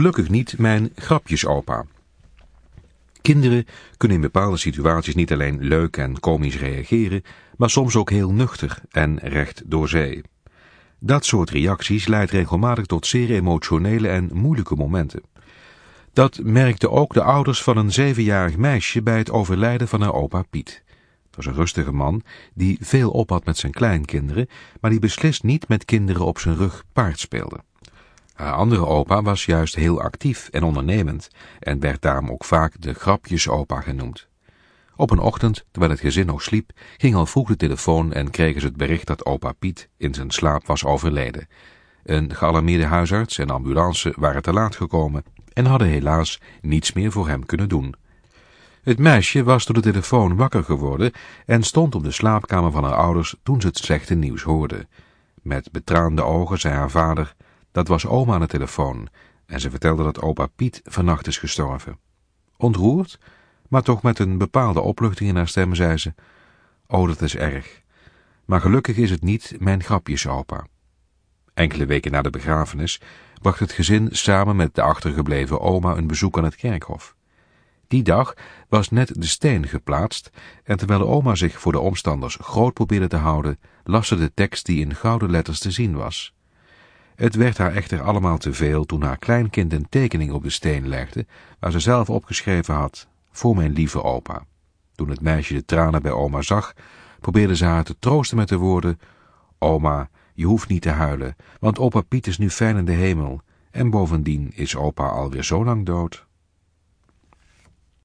Gelukkig niet mijn grapjesopa. Kinderen kunnen in bepaalde situaties niet alleen leuk en komisch reageren, maar soms ook heel nuchter en recht door zee. Dat soort reacties leidt regelmatig tot zeer emotionele en moeilijke momenten. Dat merkten ook de ouders van een zevenjarig meisje bij het overlijden van haar opa Piet. Het was een rustige man die veel op had met zijn kleinkinderen, maar die beslist niet met kinderen op zijn rug paard speelde. Haar andere opa was juist heel actief en ondernemend en werd daarom ook vaak de grapjesopa genoemd. Op een ochtend, terwijl het gezin nog sliep, ging al vroeg de telefoon en kregen ze het bericht dat opa Piet in zijn slaap was overleden. Een gealarmeerde huisarts en ambulance waren te laat gekomen en hadden helaas niets meer voor hem kunnen doen. Het meisje was door de telefoon wakker geworden en stond op de slaapkamer van haar ouders toen ze het slechte nieuws hoorde. Met betraande ogen zei haar vader, dat was oma aan de telefoon, en ze vertelde dat opa Piet vannacht is gestorven. Ontroerd, maar toch met een bepaalde opluchting in haar stem, zei ze, oh dat is erg, maar gelukkig is het niet mijn grapjesopa. Enkele weken na de begrafenis bracht het gezin samen met de achtergebleven oma een bezoek aan het kerkhof. Die dag was net de steen geplaatst en terwijl oma zich voor de omstanders groot probeerde te houden, las ze de tekst die in gouden letters te zien was. Het werd haar echter allemaal te veel toen haar kleinkind een tekening op de steen legde, waar ze zelf opgeschreven had, voor mijn lieve opa. Toen het meisje de tranen bij oma zag, probeerde ze haar te troosten met de woorden, Oma, je hoeft niet te huilen, want opa Piet is nu fijn in de hemel, en bovendien is opa alweer zo lang dood.